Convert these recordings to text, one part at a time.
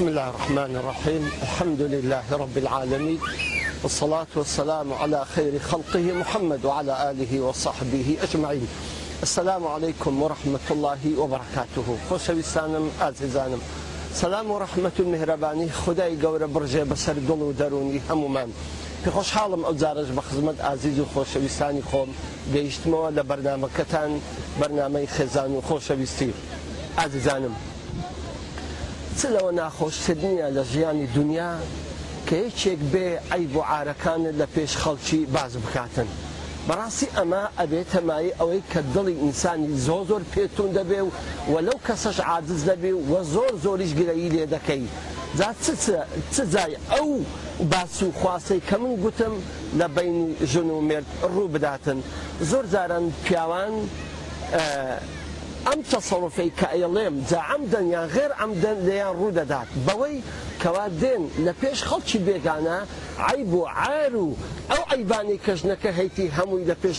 بسم اللە الرحمن الرحیم الحمد للە رب العالمین والصلاة والسلام علی خیر خلقه محمد وعلی آله وصحبه اجمعین السلام علیکم ورحمة اللە وبرکاته خۆشەویستانم ئازیزانم سەلام و ڕەحمەت و میهرەبانی خودای گەورە بڕژێ بەسەر دڵ و دەروونی هەموومان پێ خۆشحاڵم ئەو جارەش بە خزمەت ئازیز و خۆشەویستانی خۆم گەیشتمەوە لە بەرنامەکەتان بەرنامەی خێزان و خۆشەویستی ئازیزانم چ لەوە ناخۆشتر نیە لە ژیانی دونیا کە یەکێک بێ عەیب و عارەکانت لە پێش خەڵکی باس بکاتن بەڕاستی ئەمە ئەبێتە مایەی ئەوەی کە دڵی ئینسانی زۆر زۆر پێ توند دەبێ و وە لەو کەسەش عاجز دەبی و وە زۆر زۆریش گلەیی لێ دەکەی جا چ چ جای ئەو باس و خواسەی کە من گوتم لە بەینی ژن و مێرد ڕوو بداتن زۆر جاران پیاوان ئەم تەسەروفەی کە ئەیڵێم جا عەمدەن یان غێر عەمدەن لێیان ڕوو دەدات بەوەی کەوا دێن لە پێش خەڵکی بێگانە عەیب و عار و ئەو عەیبانەی کە ژنەکە هەیتی هەمووی لە پێش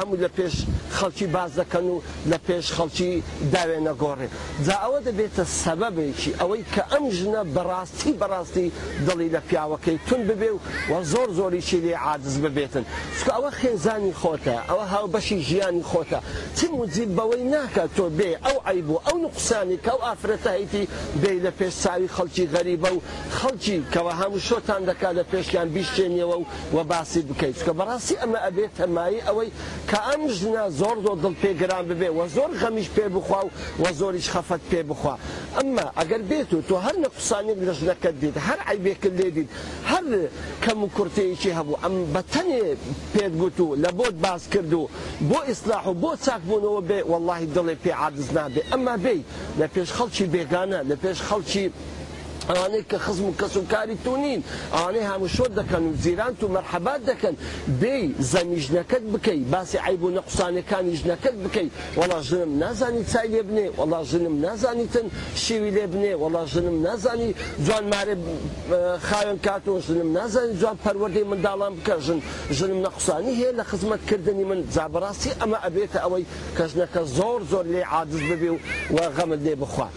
هەموو لە پێش خەڵکی باس دەکەن و لە پێش خەڵکی داوێنە گۆڕێ جا ئەوە دەبێتە سەبەبێکی ئەوەی کە ئەم ژنە بە ڕاستی بە ڕاستی دڵی لە پیاوەکەی تون ببێ و وە زۆر زۆریی لێ عاجز ببێتن چکە ئەوە خێزانی خۆتە ئەوە هاوبەشی ژیانی خۆتە چ موجیب بەوەی ناکات تۆ بێی ئەو عەیب و ئەو نوقسانی کە ئەو ئافرەتە هەیتی بێی لە پێش چاوی خەڵکی غەریبە و خەڵکی کە وەهاموشۆتان دەکات لە پێشیان بیشکێنیەوە و وە باسی بکەی چونکە بەڕاستی ئەمە ئەبێتە مایەی ئەوەی کە ئەم ژنە زۆر زۆر دڵ پێ گران ببێ وە زۆر غەمیش پێ بخوا و وە زۆریش خەفەت پێ بخوا ئەمما ئەگەر بێت و تۆ هەر نەقوسانێک لە ژنەکەت دیت هەر عەیبێکت لێ دیت هەر کەم و کورتەیەکی هەبوو ئەم بە تەنێ پێت گوت و لە بۆت باس کرد و بۆ ئیسلاح و بۆ چاک بوونەوە بێ وەڵاهی دڵێ پێ عادز نابێ ئەمما بێی لە پێش خەڵکی بێگانە لە پێش خەڵکی ئەوانەی کە خزم و کەس و کاری تو نین ئەوانەی هامشۆت دەکەن و جیران تو مەرحەبات دەکەن بێی زەمی ژنەکەت بکەی باسی عەیب و نوقسانەکانی ژنەکەت بکەی وەڵا ژنم نازانی چای لێ بنێ وەڵا ژنم نازانیتن شیوی لێ بنێ وەڵا ژنم نازانی جوان مارێ خاوێن کاتۆ ژنم نازانی جوان پەروەردەی منداڵان بکە ژن ژنم نەقسانی هەیە لە خزمەت کردنی من جا بەڕاستی ئەمە ئەبێتە ئەوەی کە ژنەکە زۆر زۆر لێی عاجز ببێ و و غەمت لێ بخوا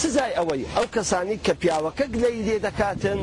سزای ئەوەی ئەو کەسانەی کە پیاوەکە گلەیی لێ دەکاتن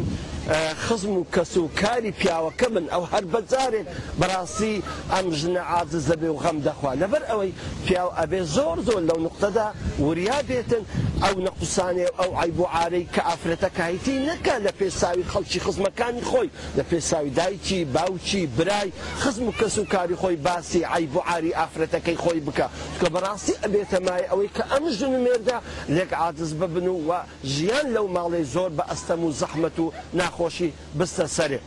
خزم و کەس و کاری پیاوەکە بن ئەو هەر بەجارێک بەڕاستی ئەم ژنە عاجز دەبێ و غەم دەخوا لەبەر ئەوەی پیاو ئەبێ زۆر زۆر لەو نوقتەدا وریا بێتن ئەو نەقوسانێ و ئەو عەیب و عارەی کە ئافرەتە کاهیتیی نەکا لە پێ ساوی خەڵکی خزمەکانی خۆی لە پێ ساوی دایکی باوکی برای خزم و کەس و کاری خۆی باسی عەیب و عاری ئافرەتەکەی خۆی بکا چونکە بەڕاستی ئەبێتە مایە ئەوەی کە ئەم ژن و مێردە لێک عاجز ببن و ژیان لەو ماڵەی زۆر بە ئەستەم و زەحمەت و ناخۆشی بستە سەرێ.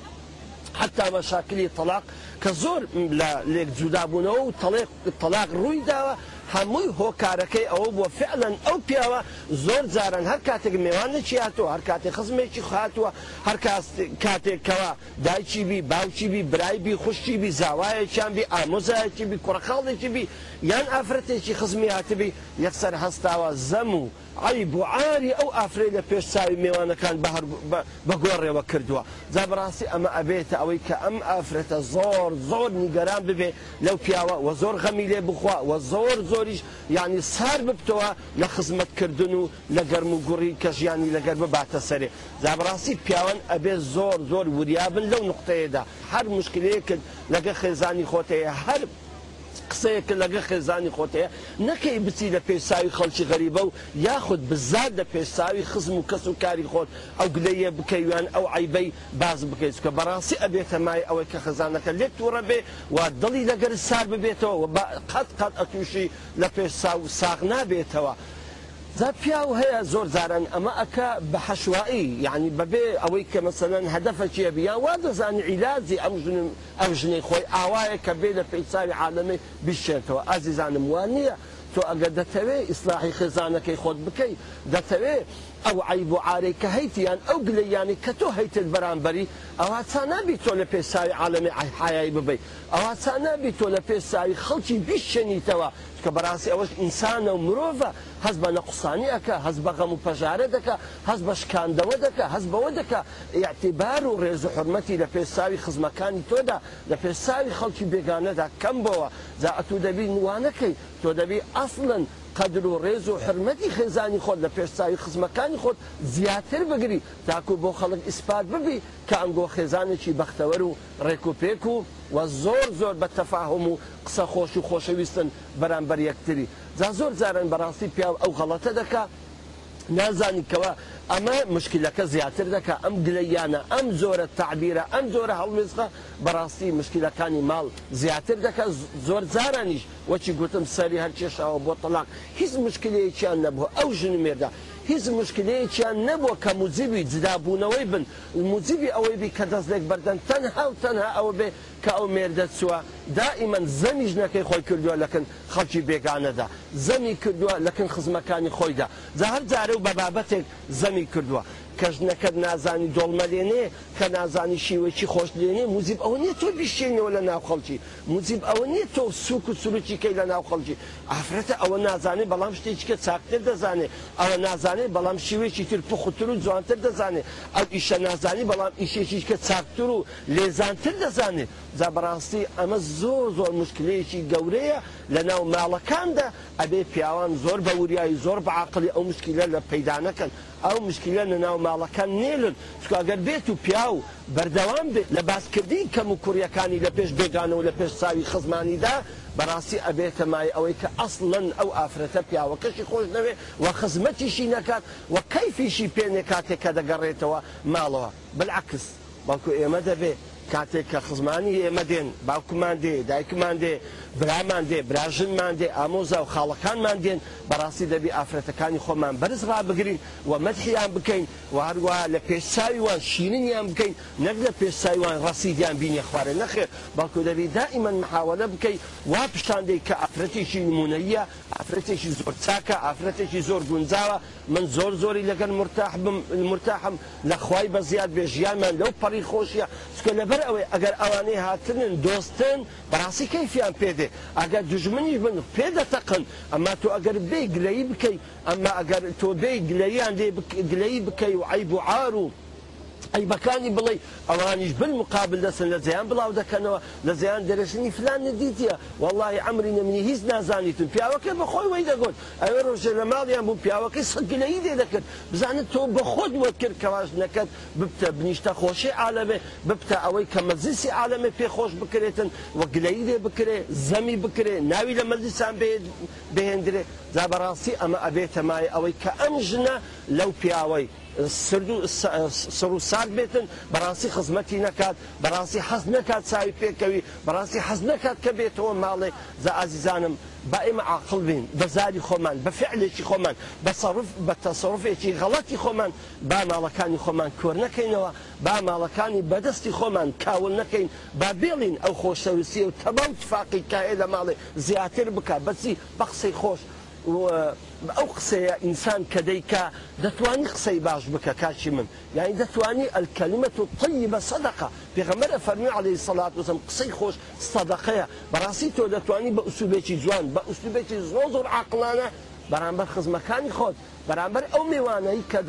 حەتا مەشاکلی تەڵاق کە زۆر لە لێک جودا بوونەوە و تەڵێک تەلاق ڕووی داوە هەمووی هۆکارەکەی ئەوە بووە فعلەن ئەو پیاوە زۆر جاران هەر کاتێک مێوانێکی هاتووە هەر کاتێک خزمێکی هاتووە هەر کاتێک کەوا دایکی بی باوکی بی برای بی خوشکی بی زاوایەکیان بی ئامۆزایەکی بی کوڕە خاڵێکی بی یان ئافرەتێکی خزمی هاتبی یەکسەر هەستاوە زەم و عەیب و عاری ئەو ئافرەی لە پێش چاوی مێوانەکان بە گۆڕێوە کردووە. جا بەڕاستی ئەمە ئەبێتە ئەوەی کە ئەم ئافرەتە زۆر زۆر نیگەران ببێ لەو پیاوە و زۆر غەمی لێ بخوا و زۆر زۆریش یانی سار ببتەوە لە خزمەت کردن و لە گەرم و گوڕی کە ژیانی لەگەر بباتە سەرێ. جا بەڕاستی پیاوان ئەبێ زۆر زۆر وریا بن لەو نوقتەیەدا. هەر موشکیلەیەکت لەگە خێزانی خۆت هەیە هەر. قسەیەک کە لەگەڵ خێزانی خۆت هەیە نەکەی بچی لە پێش چاوی خەڵکی غەریبە و یاخود بزات لە پێش چاوی خزم و کەس و کاری خۆت ئەو گلەییە بکەی ویان ئەو عەیبەی باس بکەی چونکە بەڕاستی ئەبێتە مایەی ئەوەی کە خێزانەکە لێت توڕە بێ و دڵی لەگەلت سار ببێتەوە و بە قەت قەت ئەتوشی لە پێش چاو ساغ نابێتەوە جا پیاو هەیە زۆر جاران ئەمە ئەکا بە حەشوائی یانی بەبێ ئەوەی کە مەسەلەن هەدەفەکی هەبی یان وادەزانی عیلاجی ئەم ژن و. ئەو ژنەی خۆی ئاوایە کە بێ لە پێیچاوی عالەمێ بیشێتەوە ئازیزانم وا نیە تۆ ئەگەر دەتەوێ ئیسلاحی خێزانەکەی خۆت بکەی دەتەوێ ئەو عەیب و عارەی کە هەیت یان ئەو گلەییانەی کە تۆ هەیتت بەرامبەری ئەوا چا نابی تۆ لە پێش چاوی عالەمێ عەی حایای ببەی ئەوا چا نابی تۆ لە پێش چاوی خەڵکی بیشێنیتەوە چونکە بەراستی ئەوەش ئینسانە و مرۆڤە هەست بە نەقوسانی ئەکا، هەست بە غەم و پەژارە دەکا، هەست بە شکاندەوە دەکا، هەست بەوە دەکا ئیعتیبار و ڕێز و حورمەتی لە پێش چاوی خزمەکانی تۆدا، لە پێش چاوی خەڵکی بێگانەدا کەم بۆوە، جا ئەتوو دەبی وا نەکەی، تۆ دەبی ئەسڵەن قەدر و ڕێز و حورمەتی خێزانی خۆت لە پێش چاوی خزمەکانی خۆت زیاتر بگری، تاکوو بۆ خەڵک ئیسپات ببی کە ئەنگۆ خێزانێکی بەختەوەر و ڕێک و پێک و زۆر زۆر بە تەفاهوم و قسە خۆش و خۆشەویستن بەرامبەر یەکتری. جا زۆر جاران بەڕاستی پیاو ئەو غەڵەتە دەکا نازانی کەوا ئەمە مشکیلەکە زیاتر دەکا ئەم گلەییانە ئەم جۆرە تەعبیرە ئەم جۆرە هەڵوێستە بەڕاستی مشکیلەکانی ماڵ زیاتر دەکا زۆر جارانیش وەکی گوتم سەری هەر کێشاوە بۆ تەڵاق هیچ مشکلەیەکیان نەبووە ئەو ژن و مێردە هیچ مشکلەیەکیان نەبووە کە موجیبی جدابوونەوەی بن موجیبی ئەوەی بی کە دەست لێک بەردەن تەنها و تەنها ئەوە بێ کە ئەو مێردە چووە دائیمەن زەمی ژنەکەی خۆی کردووە لە کن خەڵکی بێگانەدا زەمی کردووە لە کن خزمەکانی خۆیدا جا هەر جارەو بە بابەتێک زەمی کردووە کە ژنەکەت نازانی دۆڵمەلێنێ کە نازانی شیوەکی خۆشلێنێ موجیب ئەوە نیە تۆ بیشکێنیەوە لە ناو خەڵکی موجیب ئەوە نیە تۆ سووک و سرووکی کەی لە ناو خەڵکی ئافرەتە ئەوە نازانێ بەڵام شتێکی کە چاکتر دەزانێ ئەوە نازانێ بەڵام شیوەکی تر پوختر و جوانتر دەزانێ ئەو ئیشە نازانی بەڵام ئیشێکی کە چاکتر و لێزانتر دەزانێت، جا بەڕاستی ئەمە زۆر زۆر موشکیلەیەکی گەورەیە لەناو ماڵەکاندا، ئەبێت پیاوان زۆر بە وریایی زۆر بە عاقڵی ئەو موشکیلە لە پەیدا نەکەن، ئەو موشکیلە لەناو ماڵەکان نێلن، چونکە گەر بێت و پیاو بەردەوام بێت لە باس کردنی کەم و کوڕیەکانی لە پێش بێگانە و لە پێش چاوی خزمانیدا بەڕاستی ئەبێتە مایە ئەوەی کە ئەسڵەن ئەو ئافرەتە پیاوەکەشی خۆش نەوێت و خزمەتیشی نەکات و کەیفیشی پێ نێکاتێ کە دەگەڕێتەوە ماڵەوە. بلعکس، بەڵکو ئێمە دەبێ کاتێک کە خزمانی ئێمە دێن، باوکمان دێ، دایکمان دێ، برامان دێ، براژنمان دێ، ئامۆزا و خاڵەکانمان دێن، بەڕاستی دەبی ئافرەتەکانی خۆمان بەرز ڕابگرین و مەدحیان بکەین و هەروەها لە پێش چاوی وان شیرنیان بکەین نەک لە پێش چاوی وان ڕەسیدیان بینیە خوارێ نەخێر بەڵکو دەبی دائیمەن محاوەلە بکەی وا پیشان دەی کە ئافرەتێکی نمونەییە، ئافرەتێکی زۆر چاکە، ئافرەتێکی زۆر گونجاوە، من زۆر زۆری لەگەل مورتاح بم مورتاحم لە خوای بەزیاد بێ ژیانمان لەو پەڕی خۆشیە چکە لەبەر ئەوەی ئەگەر ئەوانەی هاتنن دۆستن بەڕاستی کەیفیان پێ دێ ئەگەر دوژمنیش بن پێ دەتەقن ئەما تۆ ئەگەر بێی گلەیی بکەی ئەما ئەگەر تۆ بێی گلەییان لێ گلەیی بکەی و عەیب و عار و عەیبەکانی بڵێی ئەوانیش بن مقابل دەچن لە جەیان بڵاو دەکەنەوە لە جەیان دەرێژنی فلان نت دیتیە وەڵاهی عەمری نەمینی هیچ نازانیتن پیاوەکەی بەخۆی وەی دەگۆت ئەوێ ڕۆژێ لە ماڵیان بووم پیاوەکەی سەد گلەیی لێ دەکرد بزانە تۆ بەخۆت وەت کرد کەوا ژنەکەت ببتە بنیشتە خۆشی عالەمێ ببتە ئەوەی کە مەجلیسی عالەمێ پێ خۆش بکرێتن و گلەیی لێ بکرێ زەمی بکرێ ناوی لە مەجلیسان بێت بهێندرێ جا بەڕاستی ئەمە ئەبێتە مایە ئەوەی کە ئەم ژنە لەو پیاوەی سردو سڕو سارد بێتن بەڕاستی خزمەتی نەکات بەڕاستی حەز نەکات چاوی پێکەوی بەڕاستی حەز نەکات کە بێتەوە ماڵێ جا ئازیزانم با ئێمە عاقڵ بین بە زاری خۆمان بە فعلێکی خۆمان بە سەڕف بە تەسەڕوفێکی غەڵەتی خۆمان با ماڵەکانی خۆمان کۆر نەکەینەوە با ماڵەکانی بە دەستی خۆمان کاول نەکەین با بێڵین ئەو خۆشەویستیەو تەبا و تفاقی کە هەیە لە ماڵێ زیاتر بکا بەچی بە قسەی خۆش و ئەو قسەیە ئینسان کە دەیکا دەتوانی قسەی باش بکە کاکی من یانی دەتوانی الکلمە الطیبە صدقە پێغەمبەر ئەفەرموێ علیە الصلوة والسلام قسەی خۆش صدقەیە بەڕاستی تۆ دەتوانی بە ئسلوبێکی جوان بە ئسلوبێکی زۆر زۆر عاقڵانە بەرامبەر خزمەکانی خۆت بەرامبەر ئەو مێوانەی کە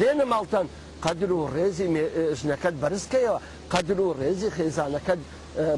دێنە ماڵتان قەدر و ڕێزی ژنەکەت بەرز کەیەوە قەدر و ڕێزی خێزانەکەت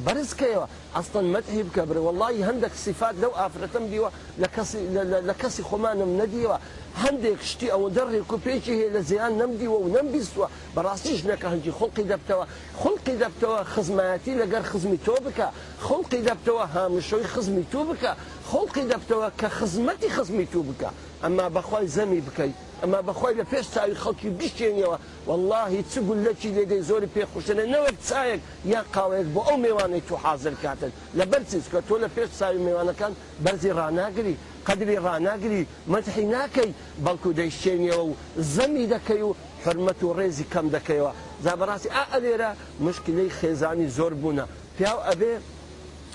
بەرز کەیەوە ئەسڵەن مەتحی بکە برا وەڵاهی هەندەک سیفات لەو ئافرەتەم دیوە لە کەسی لە کەسی خۆما نەم نەدیوە هەندێک شتی ئەوەندە ڕێک و پێکی هەیە لە زیان نەم دیوە و نەم بیستوە بەڕاستی ژنەکە هەنگی خوڵقی دەبتەوە خوڵقی دەبتەوە خزمایەتی لەگەر خزمی تۆ بکا خوڵقی دەبتەوە هامشۆی خزمی توو بکا خوڵقی دەبتەوە کە خزمەتی خزمی توو بکا ئەما بەخوای زەمی بکەی ئەما بەخوای لە پێش چاوی خەڵکی بشکێنیەوە وەڵاهی چ گولەکی لێ دەی زۆری پێ خوشترە نەوەک چایەک یان قاوەیەک بۆ ئەو مێوانەی تۆ حازر کاتن لەبەر چی چکە تۆ لە پێش چاوی مێوانەکان بەرزی ڕاناگری قەدری ڕاناگری مەدحی ناکەی بەڵکو دەی شێنیەوە و زەمی دەکەی و حورمەت و ڕێزی کەم دەکەیەوە جا بەڕاستی ئا ئەلێرە مشکلەی خێزانی زۆر بونە پیاو ئەبێ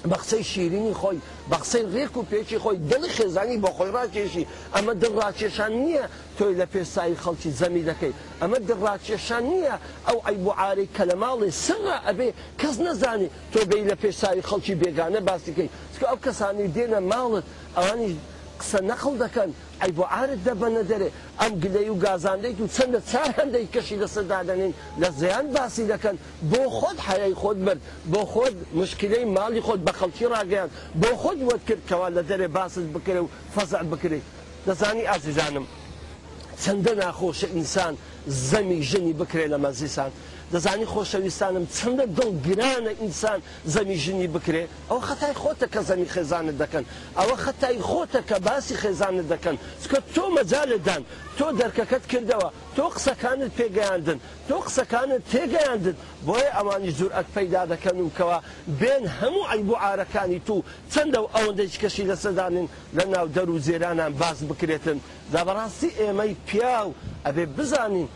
بە قسەی شیرینی خۆی بە قسەی ڕێک و پێکی خۆی دڵی خێزانی بۆ خۆی ڕاکێشی ئەمە دڵ ڕاکێشان نیە تۆی لە پێ ساوی خەڵکی زەمی دەکەی ئەمە دڵ راکێشان نییە ئەو عەیب و عارەی کە لە ماڵێ سررە ئەبێ کەس نەزانێ تۆ بێی لە پێ ساوی خەڵکی بێگانە باسی کەی چکە ئەو کەسانەی دێنە ماڵت ئەوانیش قسە نەقڵ دەکەن عەیب و عارت دەبەنە دەرێ ئەم گلەی و گازاندەیت و چەندە چار هەندەی کەشی لەسەر دادەنێن لە زیان باسی دەکەن بۆ خۆت حەیای خۆت برد بۆ خۆت موشکیلەی ماڵی خۆت بە خەڵکی راگەیاند بۆ خۆت وەت کرد کەوا لە دەرێ باست بکرێ و فەزع بکرێی دەزانی ئازیزانم چەندە ناخۆشە ئینسان زەمی ژنی بکرێ لە مەزیسان دەزانی خۆشەویستانم چەندە دڵ گرانە ئینسان زەمی ژنی بکرێ ئەو خەتای خۆتە کە زەمی خێزانت دەکەن ئەوە خەتای خۆتە کە باسی خێزانت دەکەن چکە تۆ مەجالت دان تۆ دەرکەکەت کردەوە تۆ قسەکانت پێگەیاندن تۆ قسەکانت تێگەیاندن بۆیە ئەوانی جورئەت پەیدا دەکەن و کەوا بێن هەموو عیب و عارەکانی تو چەندە و ئەوەندەی چکەشی لەسەدانن لە ناو دەر و جێرانان باس بکرێتن جا بەڕاستی ئێمەی پیاو ئەبێ بزانین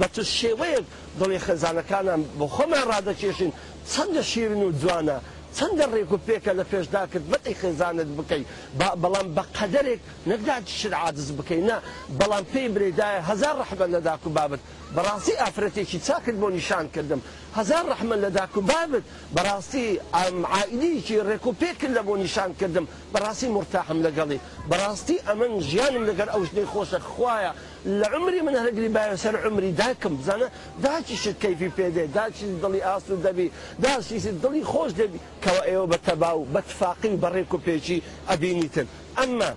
بە چ شێوەیەک دڵی خێزانەکانان بۆ خۆمان ڕادەکێشین چەندە شیرن و جوانە چەندە ڕێک و پێکە لە پێش داکت بەتی خێزانت بکەی با بەڵام بە قەدەرێک نەک داکیشت عاجز بکەی نا بەڵام پێی برێ دایە هەزار ڕەحمەت لە داک و بابت بەڕاستی ئافرەتێکی چاکت بۆ نیشان کردم هەزار ڕەحمەت لە داک و بابت بەڕاستی ئەم عائیدەیەکی ڕێک و پێکن لە بۆ نیشان کردم بەڕاستی مورتاحم لەگەڵی بەڕاستی ئەمن ژیانم لەگەر ئەو ژنەی خۆشە خوایە لە عومری من هەرگری بایە سەر عومری دایکم بزانە داکیشت کەیفی پێ دێ داکیشت دڵی ئاسوود دەبی داکیشت دڵی خۆش دەبی کەوە ئێوە بە تەبا و بە تفاقی و بە ڕێک و پێکی ئەبینیتن ئەمما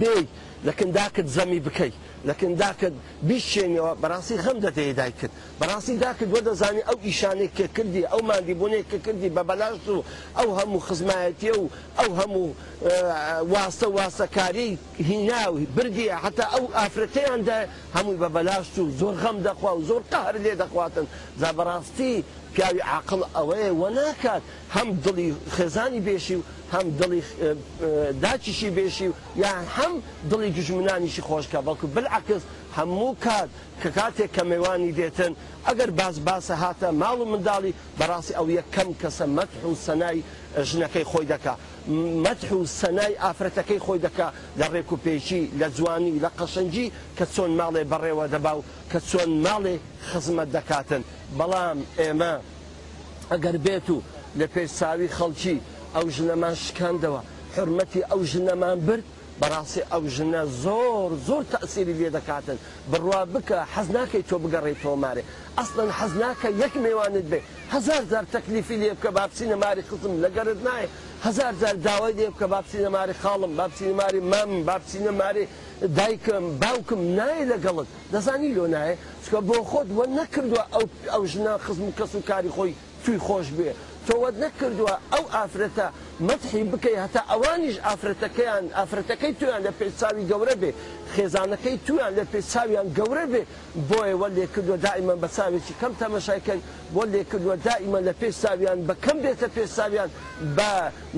بێی لە کن داکت زەمی بکەی لە کن داکت بیشکێنیەوە بەڕاستی غەم دەدەیە دایکت. بەڕاستی داکت وەدەزانی ئەو ئیشانەی کە کردی ئەو ماندی بونەی کە کردی بە بەلاشت و ئەو هەموو خزمایەتیە و ئەو هەموو واستە واستە کاریەی هینا و بردیە هەتا ئەو ئافرەتەیان دا هەمووی بە بەلاشت و زۆر غەم دەخوا و زۆر قەهر لێ دەخواتن جا بەڕاستی پیاوی عاقڵ ئەوەیە وەناکات هەم دڵی خێزانی بێشی و هەم دڵی داکیشی بێشی و یان هەم دڵی دوژمنانیشی خۆش بکات بەڵکو بلعکس هەموو کات کە کاتێک کە مێوانی دێتن ئەگەر باس باسە هاتە ماڵ و منداڵی بەڕاستی ئەو یەک کەم کەسە مەتح و سەنای ژنەکەی خۆی دەکا مەتح و سەنای ئافرەتەکەی خۆی دەکا لە ڕێک و پێکی لە جوانی لە قەشەنگی کە چۆن ماڵێ بەڕێوە دەبا و کە چۆن ماڵێ خزمەت دەکاتن بەڵام ئێمە ئەگەر بێت و لە پێش چاوی خەڵکی ئەو ژنەمان شکاندەوە حورمەتی ئەو ژنەمان برد بەڕاستی ئەو ژنە زۆر زۆر تەئسیری لێ دەکاتن بڕوا بکە حەز ناکەی تۆ بگەڕێیتەوە مارێ ئەسڵەن حەز ناکە یەک مێوانت بێ هەزار جار تەکلیفی لێ بکە با بچینە ماری خزم لەگەرت نایێ هەزار جار داوای لێ بکە با بچینە ماری خاڵم با بچینە ماری مامم با بچینە ماری دایکم باوکم نایێ لەگەڵت دەزانی لۆ نایێ چونکە بۆ خۆت وەت نەکردوە ئەو ئەو ژنە خزم و کەس و کاری خۆی توی خۆش بوێ تۆ وەت نە کردوە ئەو ئافرەتە مەتحی بکەی هەتا ئەوانیش ئافرەتەکەیان ئافرەتەکەی تویان لە پێش چاوی گەورە بێ خێزانەکەی تویان لە پێ چاویان گەورە بێ بۆیە وەت لێ کردوە دائیمەن بە چاوێکی کەم تەمەشای کەن وەت لێ کردوە دائیمەن لە پێش چاویان بە کەم بێتە پێش چاویان بە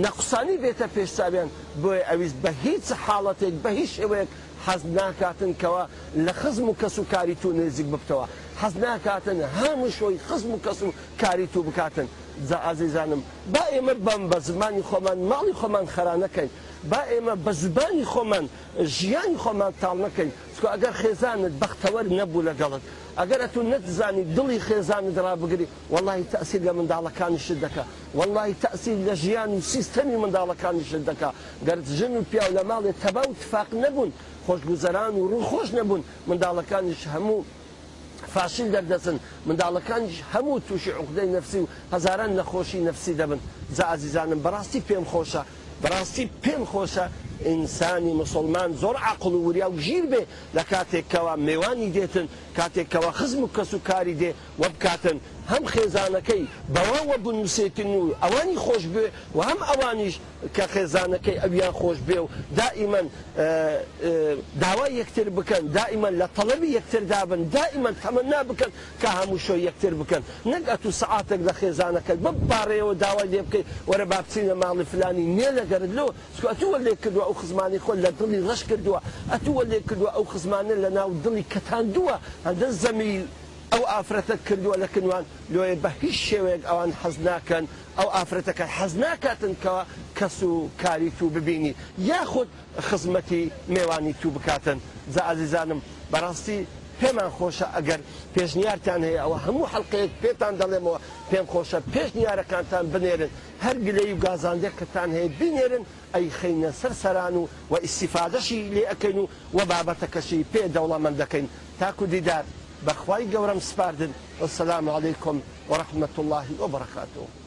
نەقوسانی بێتە پێش چاویان بۆیە ئەویش بە هیچ حاڵەتێک بە هیچ شێوەیەک حەز ناکاتن کەوا لە خزم و کەس و کاری توو نێزیک ببتەوە حەز ناکاتن هە مشۆی خزم و کەس و کاری توو بکاتن جا ئازیزانم با ئێمە بەم بە زمانی خۆمان ماڵی خۆمان خەرا نەکەین با ئێمە بە زبانی خۆمان ژیانی خۆمان تاڵ نەکەین چکۆ ئەگەر خێزانت بەختەوەر نەبوو لە گەڵت ئەگەر ئەتوو نەتزانی دڵی خێزانت ڕا بگری وەڵاهی تەئسیر لە منداڵەکانیشت دەکا وەڵاهی تەئسیر لە ژیان و سیستەمی منداڵەکانیشت دەکا گەر ژن و پیاو لە ماڵێ تەبا و تفاق نەبوون، خۆشگوزەران و ڕوو خۆش نەبوون، منداڵەکانیش هەموو فاشیل دەردەچن، منداڵەکانیش هەموو تووشی عوقدەی نەفسی و هەزاران نەخۆشی نەفسی دەبن. جا ئازیزانم بەڕاستی پێم خۆشە، بەڕاستی پێم خۆشە ئینسانی موسڵمان زۆر عاقڵ و وریا و ژیر بێ، لە کاتێک کەوا مێوانی دێتن، کاتێک کەوا خزم و کەس و کاری دێ وە بکاتن، هەم خێزانەکەی بەوا وە بنووسێتن و ئەوانی خۆش بوێ و هەم ئەوانیش، کە خێزانەکەی ئەویان خۆش بێ و دائیمەن داوای یەکتر بکەن، دائیمەن لە تەڵەبی یەکتردا بن، دائیمەن تەمەنا بکەن کە هەمووشەو یەکتر بکەن، نەک ئەتوو سەعاتەک لە خێزانەکەت بپارێیەوە داوای لێ بکەی وەرە با بچینە ماڵی فلانی نێ لەگەرت لۆ چکو ئەتوو وە لێ کردوە ئەو خزمانەی خۆت لە دڵی ڕەش کردوە، ئەتوو وە لێ کردوە ئەو خزمانە لە ناو دڵی کەتاندوە، هەندە زەمیل ئەو ئافرەتەت کردوە لە کنوان، لۆیە بە هیچ شێوەیەک ئەوان حەز ناکەن ئەو ئافرەتە کە حەز ناکاتن کە کەس و کاری تو ببینی یاخود خزمەتی مێوانی تو بکاتن جا ئازیزانم بەراستی پێمان خۆشە ئەگەر پێشنیارتان هەیە ئەوە هەموو حەلقەیەک پێتان دەڵێمەوە پێم خۆشە پێش نیارەکانتان بنێرن هەر گلەی و گازاندێک کە تان هەیە بینێرن ئەیخەینە سەر سەران و وە ئیستیفادەشی لێ ئەکەین و وە بابەتەکەشی پێ دەوڵەمەند دەکەین تاکو دیدار بەخوای گەورەم سپاردن والسلام علیکم ورحمەتوڵڵاهی وبەڕەکاتوه.